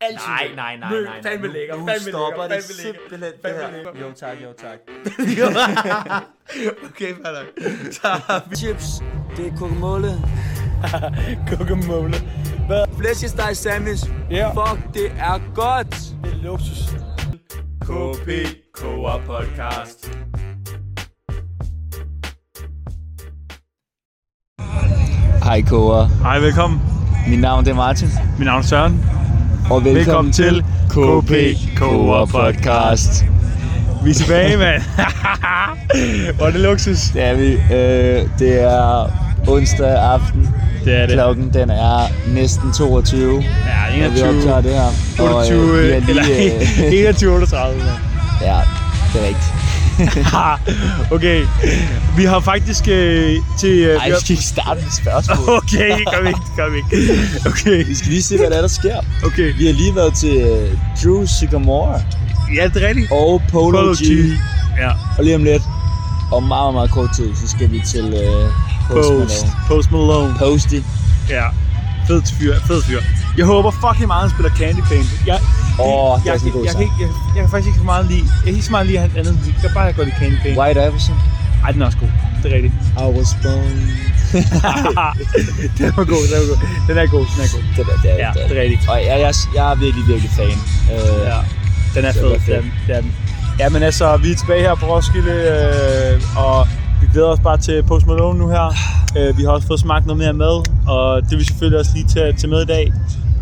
Altid Nej, lækker. nej, nej, Mø, nej, nej. Fandme Nu- lækker, nu fandme stopper lækker, det simpelthen, det her. Jo tak, jo tak. okay, fair Så har vi Chips, det er kokomåle. guacamole. Hvad? Flæskesteg sandwich. Ja. Fuck, det er godt. Det er luksus. KP Koa Podcast. Hej Kåre. Hej, velkommen. Mit navn det er Martin. Mit navn er Søren. Og velkommen, Velkommen til KP Koa Podcast. Vi er tilbage, mand. Hvor er det luksus. Det er vi. Øh, det er onsdag aften. Det er det. Klokken den er næsten 22. Ja, Og vi optager det her. 28, og, øh, vi er eller lige, øh, 21, 38. mand. ja, det er rigtigt. okay, vi har faktisk øh, til... Øh, Ej, vi har... skal ikke starte med spørgsmål. Okay, vi ikke, vi ikke. Okay, Vi skal lige se, hvad der, er, der sker. okay. Vi har lige været til øh, Drew Sycamore Ja, det er rigtigt. og Polo, Polo G. G. Ja, Og lige om lidt, om meget, meget, meget kort tid, så skal vi til øh, Post, Post. Malone. Post Malone. Posty. Ja. Fed fyr, fed fyr. Jeg håber fucking meget, han spiller Candy Paint. Jeg, Åh, det er jeg, sådan en god jeg, jeg, sang. kan ikke, jeg, jeg, kan faktisk ikke så meget lide, jeg kan ikke så meget lide hans andet musik. Jeg kan bare godt lide Candy Paint. White Iverson. Ej, den er også god. Det er rigtigt. I was born. den var god, den er god. Den er god, den er god. det, det, er, Ja, det, det er rigtigt. Og jeg, jeg, jeg er virkelig, virkelig fan. Øh, Ja, den er Det fed. er. Den, det er den. Ja, men altså, vi er tilbage her på Roskilde, øh, og vi glæder os bare til Post Malone nu her. Øh, vi har også fået smagt noget mere mad, og det vil vi selvfølgelig også lige tage, tage med i dag.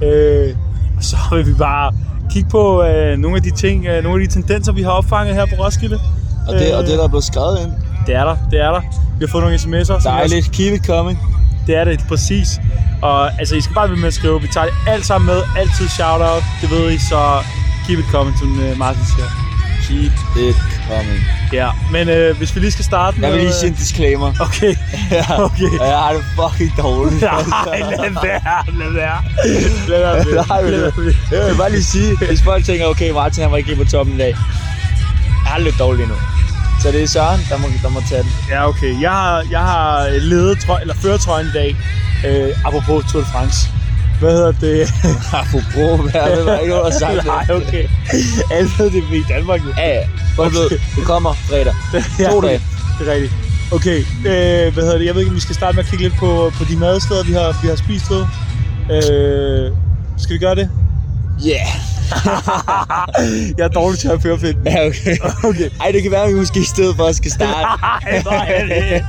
Øh, og så vil vi bare kigge på øh, nogle af de ting, øh, nogle af de tendenser, vi har opfanget her på Roskilde. Og, det, og det der er blevet skrevet ind. Det er der, det er der. Vi har fået nogle sms'er. vi også- Dejligt. Keep it coming. det er det, præcis. Og altså, I skal bare blive med at skrive. Vi tager det alt sammen med. Altid shout-out. Det ved I, så keep it coming, som uh, Martin siger. Keep it coming. Ja, men øh, hvis vi lige skal starte med... Jeg vil lige sige en disclaimer. Okay, Ja, okay. jeg har det fucking dårligt. Nej, lad være, lad være. Lad være med. Nej, Lad det- være med. Jeg vil bare lige sige, hvis folk tænker, okay, Martin han var ikke på toppen i dag. Jeg har det lidt dårligt nu. Så det er Søren, der må, der må tage den. Ja, okay. Jeg har, jeg har ledet trøj, eller føretrøjen i dag. Øh, apropos Tour de France. Hvad hedder det? Apropos, hvad ikke, hvad der har sagt det. Nej, okay. Alle ved det i Danmark nu. Ja, ja. Ved, det kommer fredag. Ja, To dage. Det er rigtigt. Okay, øh, hvad hedder det? Jeg ved ikke, om vi skal starte med at kigge lidt på, på de madsteder, vi har, vi har spist ved. Øh, skal vi gøre det? Yeah. Jeg er dårlig til at føre fedt. Ja, okay. Okay. Ej, det kan være, at vi måske i stedet for skal starte. Ej, hvor er det?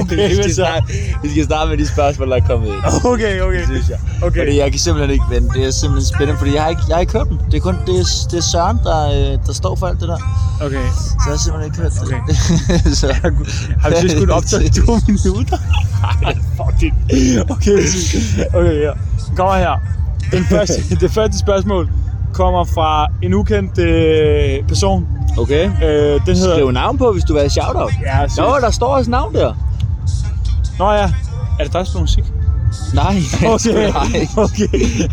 Okay, vi, skal starte, vi skal starte med de spørgsmål, der er kommet ind. Okay, okay. Synes jeg. Okay. Fordi jeg kan simpelthen ikke vente. Det er simpelthen spændende, fordi jeg har ikke, jeg har ikke hørt dem. Det er kun det er, det er Søren, der, øh, der står for alt det der. Okay. Så jeg har simpelthen ikke hørt det. Okay. så, Har vi så skulle optage to minutter? Ej, fuck det. Okay, okay, ja. Kommer her. Den første, det første spørgsmål kommer fra en ukendt øh, person. okay. Øh, den hedder... Skriv navn på, hvis du vil have shoutout. Ja. Nå, der står også navn der. Nå ja. Er det der spiller musik? Nej, Okay. nej. okay.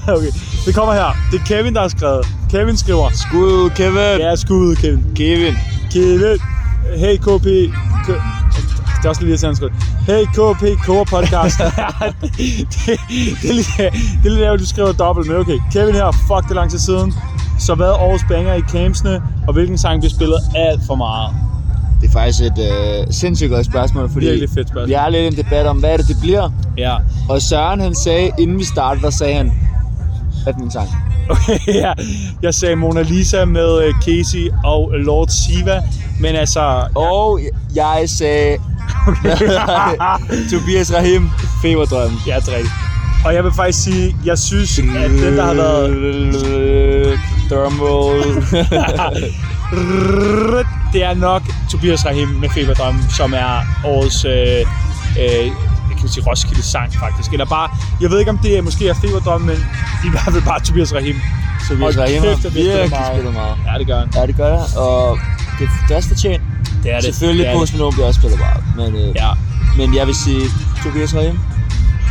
okay. Det kommer her. Det er Kevin, der har skrevet. Kevin skriver. Skud, Kevin. Ja, skud, Kevin. Kevin. Kevin. Hey, KP. K- det er også lige at skrive. Hey, KP, Kåre podcast. det, det, det, er lidt, det er lidt ærgerligt, du skriver dobbelt, men okay. Kevin her, fuck det er lang tid siden. Så hvad årets banger i campsene, og hvilken sang bliver spillet alt for meget? Det er faktisk et øh, sindssygt godt spørgsmål, fordi Virkelig fedt spørgsmål. vi har lidt en debat om, hvad er det, det bliver. Ja. Og Søren, han sagde, inden vi startede, der sagde han, det min sang? Okay, ja. Jeg sagde Mona Lisa med øh, Casey og Lord Siva, men altså... Og jeg sagde, Tobias Rahim, Feberdrøm. Ja, det er rigtigt. Og jeg vil faktisk sige, jeg synes, at den, der har været... Drumroll. det er nok Tobias Rahim med Feberdrøm, som er årets øh, øh, kan sige Roskilde sang faktisk. Eller bare, jeg ved ikke om det er, måske er Feberdrøm, men i hvert fald bare Tobias Rahim. Tobias Rahim har virkelig spillet meget. Ja, det gør han. Ja, det gør jeg, og det, det er også fortjent. Det er det. Selvfølgelig det er Post Malone bliver også spillet meget, men, øh. Ja, men jeg vil sige Tobias Rahim.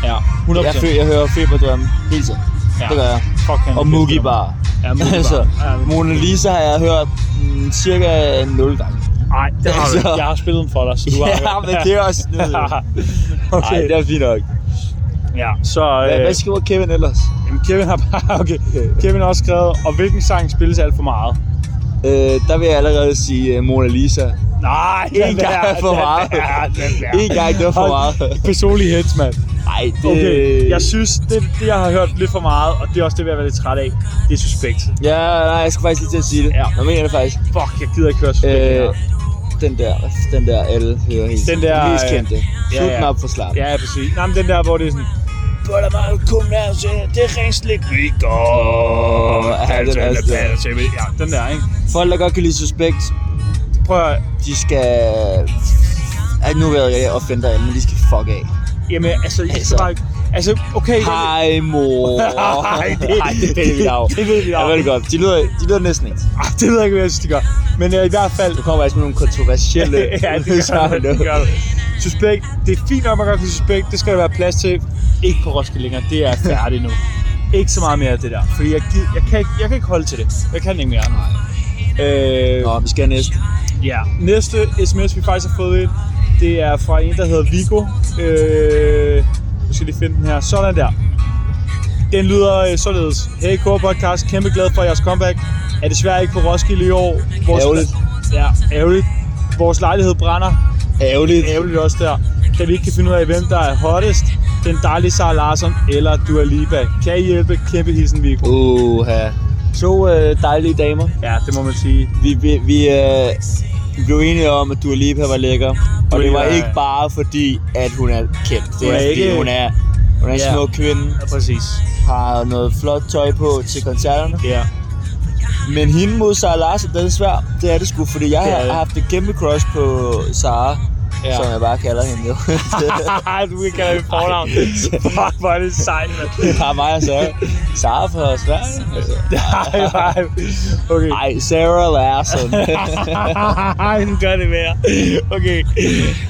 ja. 100%. Jeg, føler, jeg hører Feberdrøm hele tiden. ja. Det gør jeg. Fuck, han Og bedst Mugi af dem. Bar. Ja, Mugi Bar. altså, Ja, Mona Lisa har jeg hørt mm, cirka 0 gange. Nej, det har Altså-. Jeg har spillet dem for dig, så du har Ja, men det er også snyd. okay. Nej, det er fint nok. Ja, så... Hvad, Øh, hvad skriver Kevin ellers? Jamen, Kevin har bare... Okay. Kevin har også skrevet, og hvilken sang spilles alt for meget? Øh, der vil jeg allerede sige uh, Mona Lisa. Nej, En gang er for meget. En gang, det var for meget. Personlig hits, mand. Nej, det... Okay, jeg synes, det, det, jeg har hørt lidt for meget, og det er også det, jeg er lidt træt af, det er Suspekt. Ja, nej, jeg skal faktisk lige til at sige det. Ja. Jeg mener det faktisk. Fuck, jeg gider ikke høre Suspekt Øh. Den der, den der alle hører helt. Den der, mest øh, kendte. ja, Slut ja. den op for slap. Ja, ja, præcis. Nej, men den der, hvor det er sådan... Man komme nær til, det er rent slik, vi går. Ja, den er Ja, den der, ikke? Folk, der godt kan lide Suspekt, Prøv at... de skal... Ej, nu vil jeg offende dig, men de skal fuck af. Jamen, altså, jeg Altså. skal bare... Altså, okay... Hej, mor. Nej, det- Ej, det ved vi dog. det ved vi dog. Jeg ved det godt. De lyder, de lyder næsten ikke. Ej, det ved jeg ikke, hvad jeg synes, de gør. Men øh, i hvert fald... Du kommer altså med nogle kontroversielle ja, det gør det. det, gør det. Suspekt, det er fint nok, at man godt kan suspekt. Det skal der være plads til. Ikke på Roskilde længere. Det er færdigt nu. Ikke så meget mere af det der. Fordi jeg, gid, jeg, kan ikke, jeg kan ikke holde til det. Jeg kan ikke mere. Øh, Nå, vi skal have næste. Ja, næste sms, vi faktisk har fået ind, det er fra en, der hedder Vigo. Øh, nu skal lige finde den her. Sådan der. Den lyder øh, således. Hey, Core Podcast. Kæmpe glad for jeres comeback. Er desværre ikke på Roskilde i år. Ærgerligt. Ja, ærgerligt. Vores lejlighed brænder. Ærgerligt. Ærgerligt også der. Da vi ikke kan finde ud af, hvem der er hottest. Den dejlige Sara Larsson eller Dua Lipa. Kan I hjælpe? Kæmpe hilsen, Vigo. Uha. To øh, dejlige damer. Ja, det må man sige. Vi, vi, vi, øh, vi blev enige om, at Dua Lipa var lækker. Og det var ikke bare fordi, at hun er kendt. Det er, fordi, ikke- hun er, hun er en Ja. smuk kvinde. Ja, præcis. Har noget flot tøj på til koncerterne. Ja. Men hende mod Sara Larsen, det er svært. Det er det sgu, fordi jeg har haft et kæmpe crush på Sara. Ja. Som jeg bare kalder hende jo. du kan kalde det fornavn. Fuck, hvor er det sejt, mand. det har mig og Sara. Sara fra Sverige. Altså. Nej, nej. Okay. Ej, Sarah Larsen. Ej, nu gør det mere. Okay.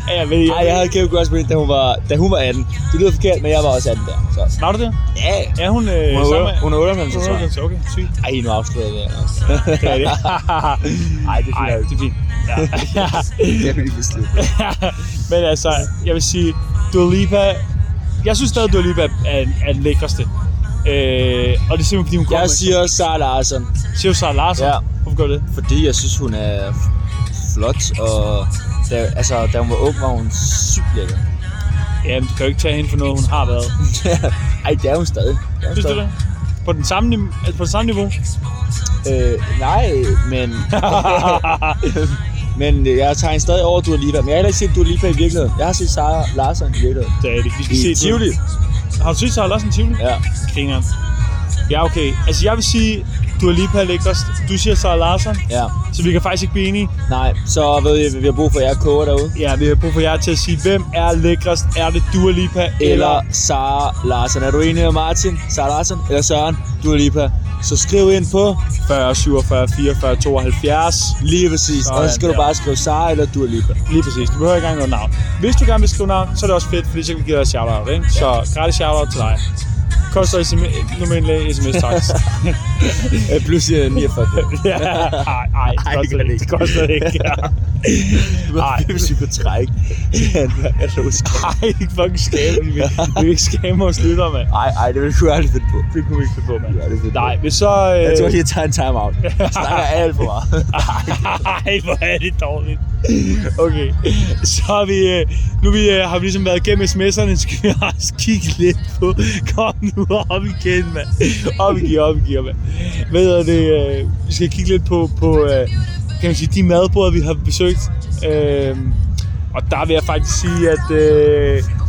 Ja, jeg ved Ej, jeg havde kæmpe på hende, da hun var, da hun var 18. Det lyder forkert, men jeg var også 18 der. Så. Var du det? Ja, Er hun øh, hun er, hun er 98, Hun tror er jeg. 98, Okay, sygt. Ej, nu afslører jeg det. Altså. Det er det. Ej, det er Ej, fint. det er fint. Ja. Det er besluttet. Men altså, jeg vil sige, Dua Lipa... Jeg synes stadig, Dua Lipa er, er den lækreste. Øh, og det er simpelthen, fordi hun kommer Jeg siger Sara Larsen, Siger du Sara Larsson? Ja. Hvorfor gør du det? fordi jeg synes, hun er flot, og da, altså, da hun var ung, var hun sygt lækker. Jamen, du kan jo ikke tage hende for noget, hun har været. Ej, det er hun stadig. Det er hun Synes du stadig. det? På, den samme, altså på det samme niveau? Øh, nej, men... men jeg tager hende stadig over Dua Lipa. Men jeg har heller ikke set Dua Lipa i virkeligheden. Jeg har set Sara Larsen i virkeligheden. det er det. Vi skal I se Tivoli. Har du set Sara Larsson i Tivoli? Ja. Griner. Ja, okay. Altså, jeg vil sige, Dua Lipa er lækrest. Du siger Sara Larsson, Ja. så vi kan faktisk ikke blive enige. Nej, så ved jeg, vi har brug for jer koger derude. Ja, vi har brug for jer til at sige, hvem er lækrest? Er det Dua Lipa eller... Eller Sara Larsen. Er du enig med Martin? Sara Larsen? Eller Søren? Dua Lipa? Så skriv ind på 40, 47, 44, 72. lige præcis. Sådan Og så skal du der. bare skrive Sara eller Dua Lipa. Lige præcis. Du behøver ikke engang noget navn. Hvis du gerne vil skrive navn, så er det også fedt, fordi så kan vi give dig et shout-out, ikke? Så gratis shout-out til dig. Koster sms, normalt sms takst. Øh, Plus øh, 49. ja, ej, ej, det koster det ikke. Det koster det ikke. Ja. Du var hvis vi kunne trække. Jeg tror, skal. Ej, ikke fucking skame. Vi vil, vi vil ikke skame os lytter, mand. Ej, ej, det ville du aldrig finde på. Det kunne vi ikke finde på, mand. Det er det. Nej, hvis så... Øh... Jeg tror lige, jeg tager en time-out. Jeg snakker alt for meget. Ej, hvor er det dårligt. Okay, så har vi, øh, nu vi, øh, har vi ligesom været igennem sms'erne, skal vi også kigge lidt på, kom nu op igen, mand. Op i gear, op i gear, mand. Hvad er det, øh, vi skal kigge lidt på, på kan man sige, de madboder, vi har besøgt. Øhm, og der vil jeg faktisk sige, at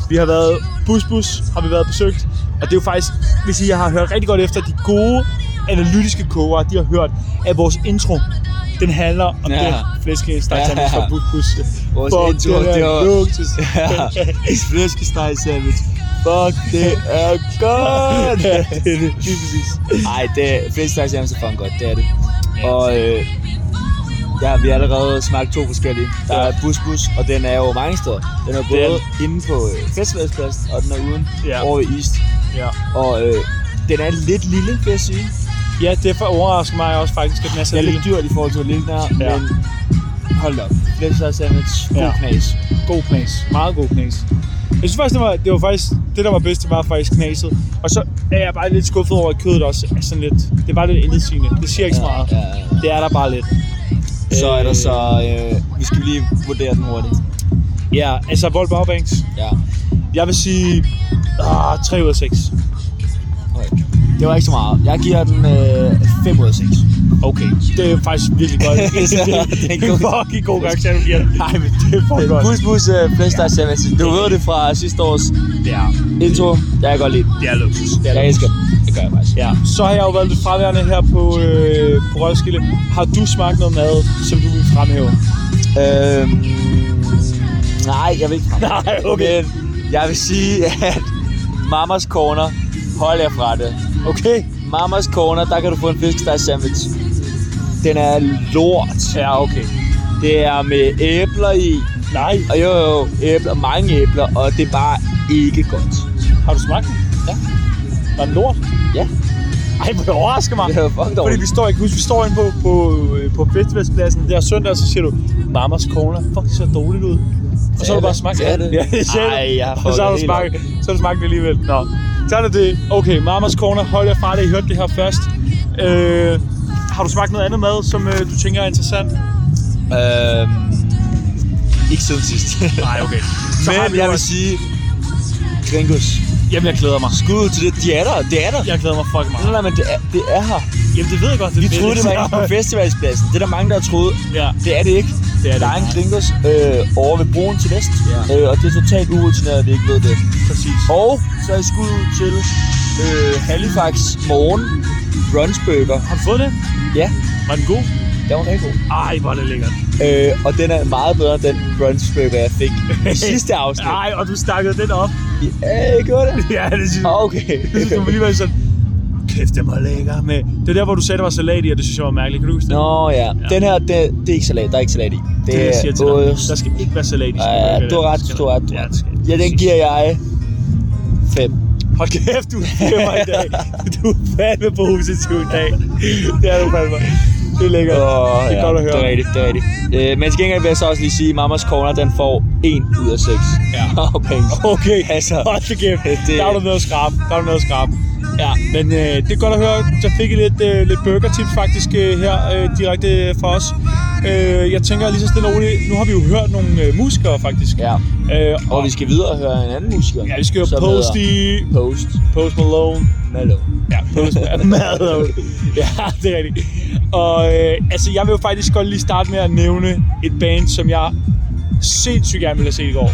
vi har været, busbus, har vi været besøgt, og det er jo faktisk, hvis I har hørt rigtig godt efter, de gode analytiske kogere, de har hørt, at vores intro, den handler om Ja. ja. den flæskesteg Ja. ja. fra Bus. Vores Fuck, intro, den er det var- luksus. Ja, flæskesteg sandwich. Fuck, det er godt. ja, det er det. Lige. Ej, det flæskesteg sandwich er fucking godt, det er det. Og øh, ja, vi har allerede smagt to forskellige. Der er Bus Bus, og den er jo mange steder. Den er Det er både inde på øh, Festivalspladsen, og den er uden Ja. over ved East. Ja. Og øh, den er lidt lille, vil jeg sige. Ja, det overrasker mig også faktisk, at den er så Den er lidt dyrt i forhold til, hvor lille den er, Ja. men hold op. Flæskesteg sandwich, god Ja. knas. God knas. Meget god knas. Jeg synes faktisk, det var, det var faktisk, det der var bedst, det var faktisk knaset. Og så er jeg bare lidt skuffet over, at kødet også er sådan lidt, det er bare lidt intetsigende. Det siger ikke så meget. Ja, ja, ja. Det er der bare lidt. Så er der Øh, så... Øh, vi skal lige vurdere den hurtigt. Ja, altså Vold Baubanks. Ja. Jeg vil sige, ah, 3 ud af 6. Okay. Det var ikke så meget. Jeg giver den øh, 5 ud af 6. Okay, det er faktisk virkelig godt. det det er en fucking god gang, du giver det. Nej, men Det er fucking godt. Bus Bus uh, Flæsteg Sandwich. Du ved det fra sidste års Det er, intro. Jeg kan godt lide den. det er luksus. Det er Jeg elsker den. Det gør jeg faktisk. Ja, så har jeg jo været lidt fraværende her på, øh, på Roskilde. Har du smagt noget mad, som du vil fremhæve? Øhm, nej, jeg vil ikke frem. Nej, okay. Men jeg vil sige, at Mamas Corner, hold jer fra det. Okay. Mamas Corner, der kan du få en fiskesteg sandwich. Den er lort. Ja, okay. Det er med æbler i. Nej. Og jo, jo, æbler, mange æbler, og det er bare ikke godt. Har du smagt den? Ja. Var den lort? Ja, Ej, hvor det overrasker mig. det er fucking Fordi vi står, ikke husk, vi står inde på, på, øh, på festivalspladsen der søndag, og så siger du, Mamas Corner, fuck, det ser dårligt ud. Og så har du bare smagt Det er det. Ja, det Ej, jeg har Og så har du det smagt, så har du smagt det alligevel. Nå. Så er det. Okay, Mamas Corner, hold jer fra det. I hørte det her først. Øh, har du smagt noget andet mad, som øh, du tænker er interessant? Øhm, ikke siden sidst. Nej, okay. Så Men jeg vil sige, Gringos. Jamen, jeg glæder mig. Skud til det. De er der. Det er der. Jeg glæder mig fucking Nej, meget. nej, men det er, det er her. Jamen, det ved jeg godt. Det Vi troede, det var inde på festivalspladsen. Det er der mange, der har troet. Ja, Det er det ikke. Det er. Der er en Gringos øh, over ved broen til vest. Ja. Øh, og det er totalt urutineret, at vi ikke ved det. Præcis. Og så er jeg skud ud til øh, Halifax Morgen Brunchburger. Har du fået det? Ja, Var den god? den var rigtig god. Ej, hvor er det lækkert. Øh, og den er meget bedre end den brunchburger, jeg fik i sidste afsnit. Ej, og du stakkede den op. Ja, jeg gjorde det. Ja, det synes jeg. Okay. Det synes du lige var sådan, kæft, det var lækker med. Det er der, hvor du sagde, der var salat i, og det synes jeg var mærkeligt. Kan du huske det? Nå ja. Den her, det, det er ikke salat. Der er ikke salat i. Det, det, er jeg siger til dig. Der skal ikke være salat i. Ja, sådan du har ret, du har ret, Ja, Ja, den giver jeg 5. Hold kæft, du er i dag. Du er fandme til i dag. Det er du fandme. Det er lækkert. Oh, det er godt at høre. Det er rigtigt, det er rigtigt. Øh, men til gengæld vil jeg så også lige sige, at Mamas Corner, den får 1 ud af 6. Ja. Penge. Okay, Altså, hold det kæft. det- Der er du noget at skrabe. Der er du noget at skrabe. Ja, men øh, det er godt at høre. Så fik I lidt, øh, lidt burger-tips faktisk øh, her øh, direkte fra os. Øh, jeg tænker lige så stille og roligt, nu har vi jo hørt nogle øh, musikere faktisk. Ja. Øh, Og vi skal videre og høre en anden musiker. ja, vi skal som Posty, Post Post Malone. Malone. Ja, Post Malone. Ja, det er rigtigt. Og øh, altså, jeg vil jo faktisk godt lige starte med at nævne et band, som jeg sindssygt gerne ville have set i går.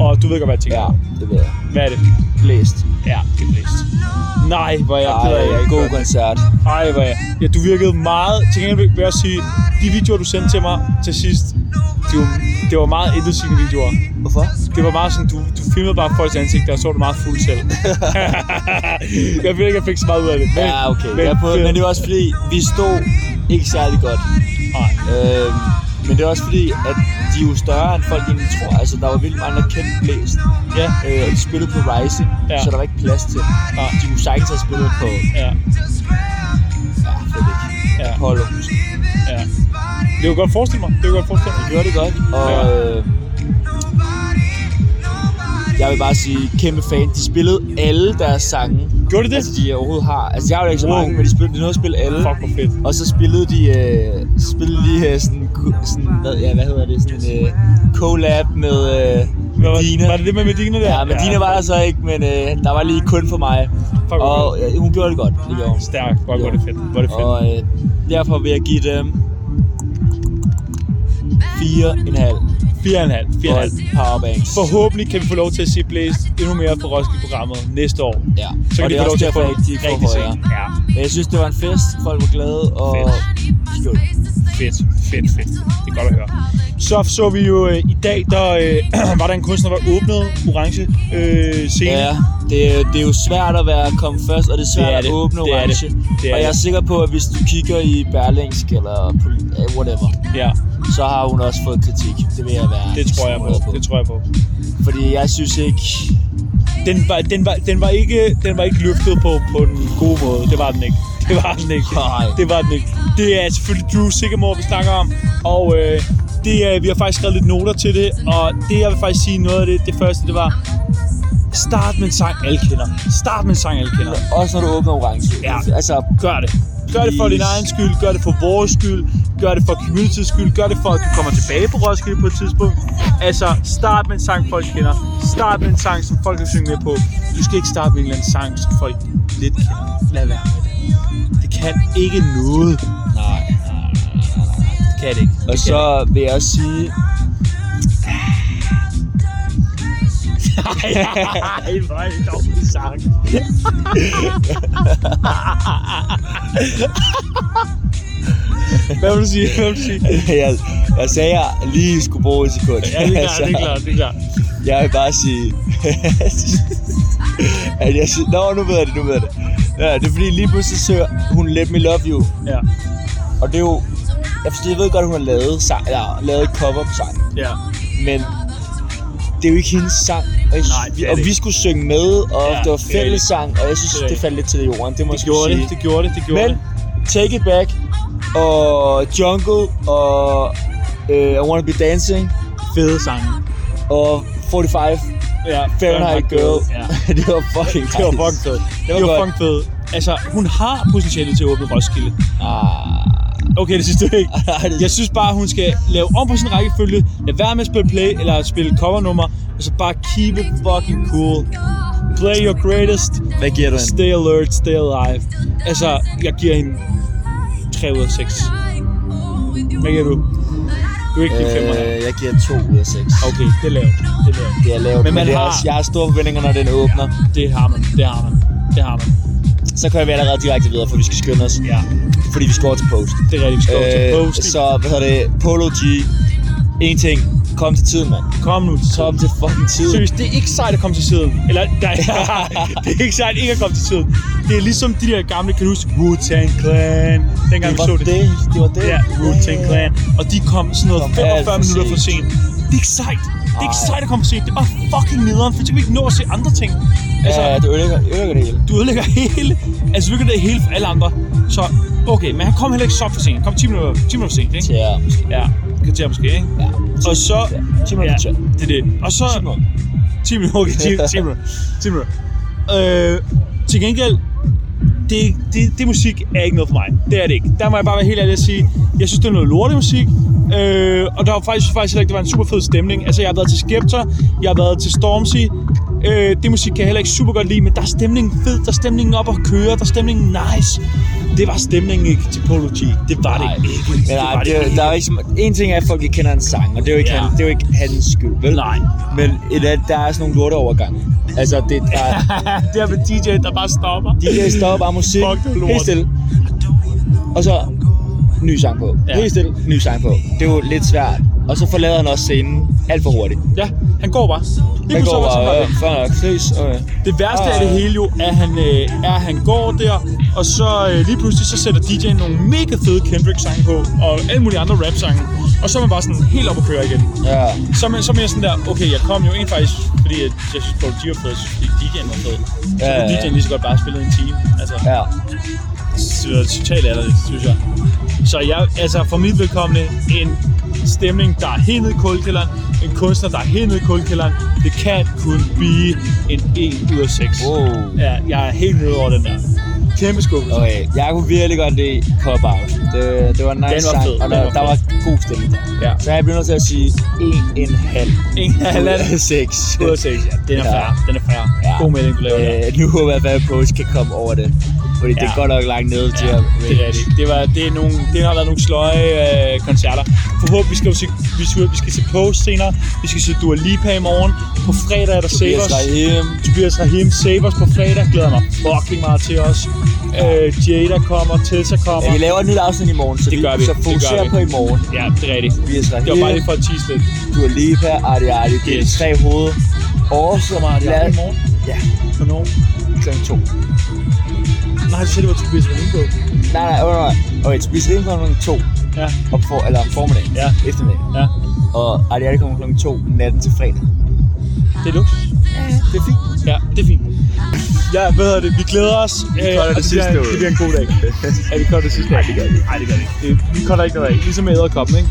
Og du ved godt, hvad jeg tænker. Ja, det ved jeg. Hvad er det? Blæst. Ja, det er blæst. Nej, hvor er jeg ked af, jeg ikke god det. koncert. Ej, hvor jeg. Ja, du virkede meget... Til gengæld vil jeg sige, de videoer, du sendte til mig til sidst, det var, det var meget intetsigende videoer. Hvorfor? Det var bare sådan, du, du filmede bare folks ansigter, og så var du meget fuld selv. jeg ved ikke, jeg fik så meget ud af det. Men, Ja, okay. Men, ja, på, men det var også fordi, vi stod ikke særlig godt. Nej. Øhm, men det er også fordi, at de er jo større, end folk egentlig tror. Altså, der var vildt mange, der kendte Blæst. Ja, Øh, og de spillede på Rising, Ja. ja. så der var ikke plads til. Nej. De kunne sagtens have spillet på, ja, ja, jeg ikke. Ja. Apollo ja. Det kunne godt forestille mig. Det kunne godt forestille mig. Det gjorde det godt, og Ja. øh, jeg vil bare sige, kæmpe fan. De spillede alle deres sange. Gjorde de det? Altså, de overhovedet har. Altså, jeg har jo ikke så Wow. mange, men de, spillede, de nåede at spille alle. Fuck, hvor fedt. Og så spillede de, øh, spillede de øh, sådan, sådan hvad, ja, hvad hedder det, sådan en øh, collab med øh, Var, Medina. var det det med Medina der? Ja, Medina var der så ikke, men øh, der var lige kun for mig. Fuck, Og ja, hun gjorde det godt, det gjorde hun. Stærkt. Hvor er det fedt. Hvor er det fedt. Og øh, derfor vil jeg give dem 4,5 4,5. 4,5. volt powerbanks. Forhåbentlig kan vi få lov til at se Blæst endnu mere på Roskilde-programmet næste år. Ja, Så kan de få lov til at få rigtig højere. sent. Ja, Men jeg synes, det var en fest. Folk var glade, og Fedt. Fedt, fedt, fedt. Det er godt at høre. Så så vi jo øh, i dag, der øh, var der en kunstner, der åbnede orange øh, scene. Ja, det, er- det er jo svært at være komme først, og det er svært Det er at det. åbne Det orange. det. Det er og jeg er sikker på, at hvis du kigger i Berlingsk eller eh, whatever, ja så har hun også fået kritik. Det vil jeg være det tror jeg sikker på. Det tror jeg på. Fordi jeg synes ikke... Den var, den var, den var, ikke, den var ikke løftet på, på den gode måde. Det var den ikke. Det var den ikke. Nej. Det var den ikke. Det er selvfølgelig Drew Sigamore, vi snakker om. Og øh, det, er, vi har faktisk skrevet lidt noter til det, og det jeg vil faktisk sige, noget af det, det første, det var, start med en sang, alle kender. Start med en sang, alle kender. Også når du åbner orange. Ja. Altså, Gør det. Gør det for din egen skyld, gør det for vores skyld, gør det for community's skyld, gør det for, at du kommer tilbage på Roskilde på et tidspunkt. Altså, start med en sang, folk kender. Start med en sang, som folk kan synge med på. Du skal ikke starte med en eller anden sang, som folk lidt kender. Lad være med det. Det kan ikke noget. nej. Det kan det ikke. Og så vil jeg også sige, Ej, hvor er det dårlig sang. Hvad vil du sige? Hvad vil du sige? jeg, jeg sagde, at jeg lige skulle bruge et sekund. Ja, det er klart, det er klart, det er klart. Jeg vil bare sige, at jeg siger, Nå, nu ved jeg det, nu ved jeg det. Ja, det er fordi lige pludselig søger hun Let Me Love You. Ja, Og det er jo, jeg, forstår, jeg ved godt, at hun har lavet, sang, eller, lavet et cover på sangen. ja. Men det er jo ikke hendes sang. Og, jeg, Nej, det og det vi skulle synge med, og Ja, det var det er fællessang, og jeg synes, Det det faldt lidt til jorden. Det må Det gjorde sige. det, det gjorde det, det gjorde Men det. Take It Back, og Jungle, og uh, I Wanna Be Dancing, Fede sange. og 45, Ja, Fahrenheit Girl. Ja. det var fucking Det var fucking fedt. Det var Det var fucking fedt. Altså, hun har potentiale til at åbne Roskilde. Ah, Okay, det synes du ikke. Jeg synes bare, hun skal lave om på sin rækkefølge. Lad være med at spille play eller spille covernummer. Og så bare keep it fucking cool. Play your greatest. Hvad giver du hende? Stay alert, stay alive. Altså, jeg giver hende 3 ud af 6. Hvad giver du? Du er ikke øh, 5 Øh, jeg giver 2 ud af 6. Okay, det er lavt. Det er lavt. Det er lavt, Men men, man er har- også, jeg har store forventninger, når den åbner. Det har man. Det har man. Det har man. Så kører vi allerede direkte videre, for vi skal skynde os. Ja, Fordi vi skal over til post. det er rigtigt. Vi skal over til post. så, hvad hedder det? Polo G. En ting. Kom til tiden, mand. Kom nu til Kom til fucking tiden. Seriøst, det er ikke sejt at komme til tiden. Eller, nej, det er ikke sejt ikke at komme til tiden. Det er ligesom de der gamle, kan du huske, Wu-Tang Clan, dengang Det vi så det. det. Det var det. Ja, Wu-Tang Clan. Og de kom sådan noget Kom 45 alt for minutter for sent. Det er ikke sejt. Det er ikke Ej. sejt at komme for sent. Det er bare fucking nederen, for så kan vi ikke nå at se andre ting. Altså, Ja, det ødelægger, ødelægger det hele. du ødelægger hele, altså du ødelægger det hele for alle andre. Så, okay, men han kom heller ikke så for sent. Han kom 10 minutter, 10 minutter for sent, ikke? Ja, måske. Ja, kvarter måske, ikke? Ja. Og så... Ja, 10 minutter ja, det er det. Og så... 10 minutter. 10 minutter, okay, 10, 10 minutter. 10 minutter. Øh, til gengæld, det, det, det musik er ikke noget for mig. Det er det ikke. Der må jeg bare være helt ærlig at sige, jeg synes, det er noget lortemusik. Øh, og der var faktisk, faktisk heller ikke, det var en super fed stemning. Altså, jeg har været til Skeptor, jeg har været til Stormzy. Øh, det musik kan jeg heller ikke super godt lide, men der er stemningen fed, der er stemningen op at køre, der er stemningen nice. Det var stemningen ikke til Polo G. Det var Nej. det ikke. Men nej, var det, er- der er ikke, en ting er, at folk ikke kender en sang, og det er jo ikke, Ja. han, det er jo ikke hans skyld, vel? Nej. Men et, andet, der er sådan nogle lorteovergange. Altså, det, der er, det er med DJ, der bare stopper. DJ stopper bare musik, Fuck, det helt stille. Og så ny sang på. Ja. Helt stille, ny sang på. Det er jo lidt svært. Og så forlader han også scenen alt for hurtigt. Ja, han går bare. Lige Han går bare, øh, fair nok, ses. Okay. Det værste Ah, af det hele jo, er, at han, øh, er, at han går der, og så øh, lige pludselig så sætter DJ'en nogle mega fede Kendrick-sange på, og alle mulige andre rap-sange. Og så er man bare sådan helt op at køre igen. Ja. Så er man, så er man sådan der, okay, jeg kom jo ind faktisk, fordi at jeg synes, Paul G var fed, jeg fordi DJ'en var fed. Så Ja, kunne ja. DJ'en lige så godt bare spille en time. Altså, Ja. det var totalt ærligt, synes jeg. Så jeg, altså for mit vedkommende, en stemning, der er helt nede i kulkælderen, en kunstner, der er helt nede i kulkælderen, det kan kun blive en 1 ud af 6. Wow. Ja, jeg er helt nede over den der. Kæmpe skuffelse. Okay, jeg kunne virkelig godt lide Cop Out. Det, det var en nice Den var sang, fed, og den der, var der var god stemning der. Ja. Så jeg bliver nødt til at sige 1,5 En halvanden 6. ud af 6. Ja, den er Ja. fair. Den er fair. Ja. God melding, du laver der. Øh, nu håber jeg, at Post kan komme over det. Fordi ja. det er godt nok langt ned til Ja, at det er rigtigt. Det, var, det, er nogle, det har været nogle sløje øh, koncerter. Forhåbentlig skal vi, se, vi, skal, vi skal se Post senere. Vi skal se Dua Lipa i morgen. På fredag er der Tobias Savers. Rahim. Tobias Rahim Savers på fredag. Glæder mig fucking meget til os. Øh, Jada kommer, Tessa kommer. Ja, vi laver et nyt afsnit i morgen, så Det vi gør vi. så Det fokuserer vi. på i morgen. Ja, det er rigtigt. Tobias Rahim, Det var bare lige for at tease lidt. Dua Lipa, Arti Arti, det er Yes. tre hoved. Kommer det lad- i morgen? Ja, Hvornår? klokken to. Nej, du sagde, det var Tobias på. Nej, nej, nej, nej. Okay, Tobias Rahim kommer klokken to. Ja, Op for, eller om formiddagen. Ja. Eftermiddag. ja. Og Arti kommer klokken to natten til fredag. Det er luksus. Ja, det er fint. Ja, det er fint. Ja, hvad hedder det? Vi glæder os. Vi cutter det det, sidste bliver, ud. det bliver en god dag. ja, vi cutter det sidste Nej, det gør vi. Nej, det gør vi ikke. Vi cutter ikke noget af. Ligesom med æderkoppen, ikke?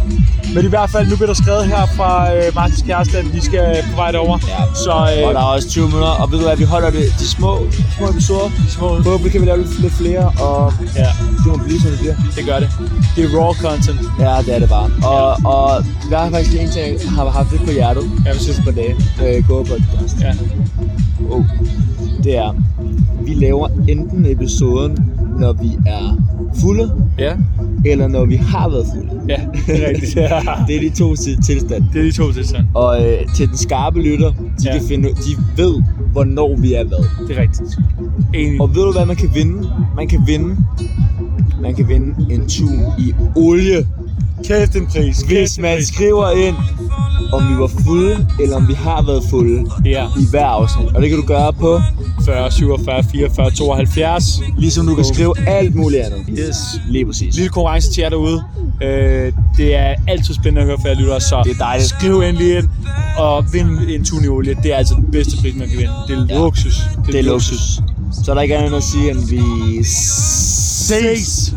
Men i hvert fald, nu bliver der skrevet her fra øh, Martins kæreste, at vi skal på vej derover. Ja. Så øh, Og der er også 20 minutter, og ved du hvad, vi holder det, de små, små episoder. små, Forhåbentlig kan vi lave lidt, lidt flere, og ja, det må blive, som det bliver. det gør det. Det er raw content. Ja, det er det bare. Og, og der er faktisk en ting, jeg har haft lidt på hjertet Ja, de sidste par dage. Øh, gå podcast. Ja. Oh. Det er, vi laver enten episoden, når vi er fulde, Ja, eller når vi har været fulde. ja, det er rigtigt. Det er de to til- tilstande. Det er de to tilstand. Og øh, til den skarpe lytter, de, Ja. kan finde, de ved, hvornår vi er hvad. Det er rigtigt. Enig. Og ved du hvad man kan vinde? Man kan vinde man kan vinde en tun i olie, Kæft en pris. hvis man skriver ind, om vi var fulde, eller om vi har været fulde Ja. i hver afsnit. Og det kan du gøre på, 40, 47, 44, 72. ligesom du kan skrive alt muligt andet. Yes. Lige præcis. Lille konkurrence til jer derude. Øh, det er altid spændende at høre fra jer lyttere, så Det er dejligt. skriv endelig ind og vind en tun i olie. Det er altså den bedste pris, man kan vinde. Det er Ja. luksus. Det er luksus. Så er der ikke andet at sige, end vi Ses!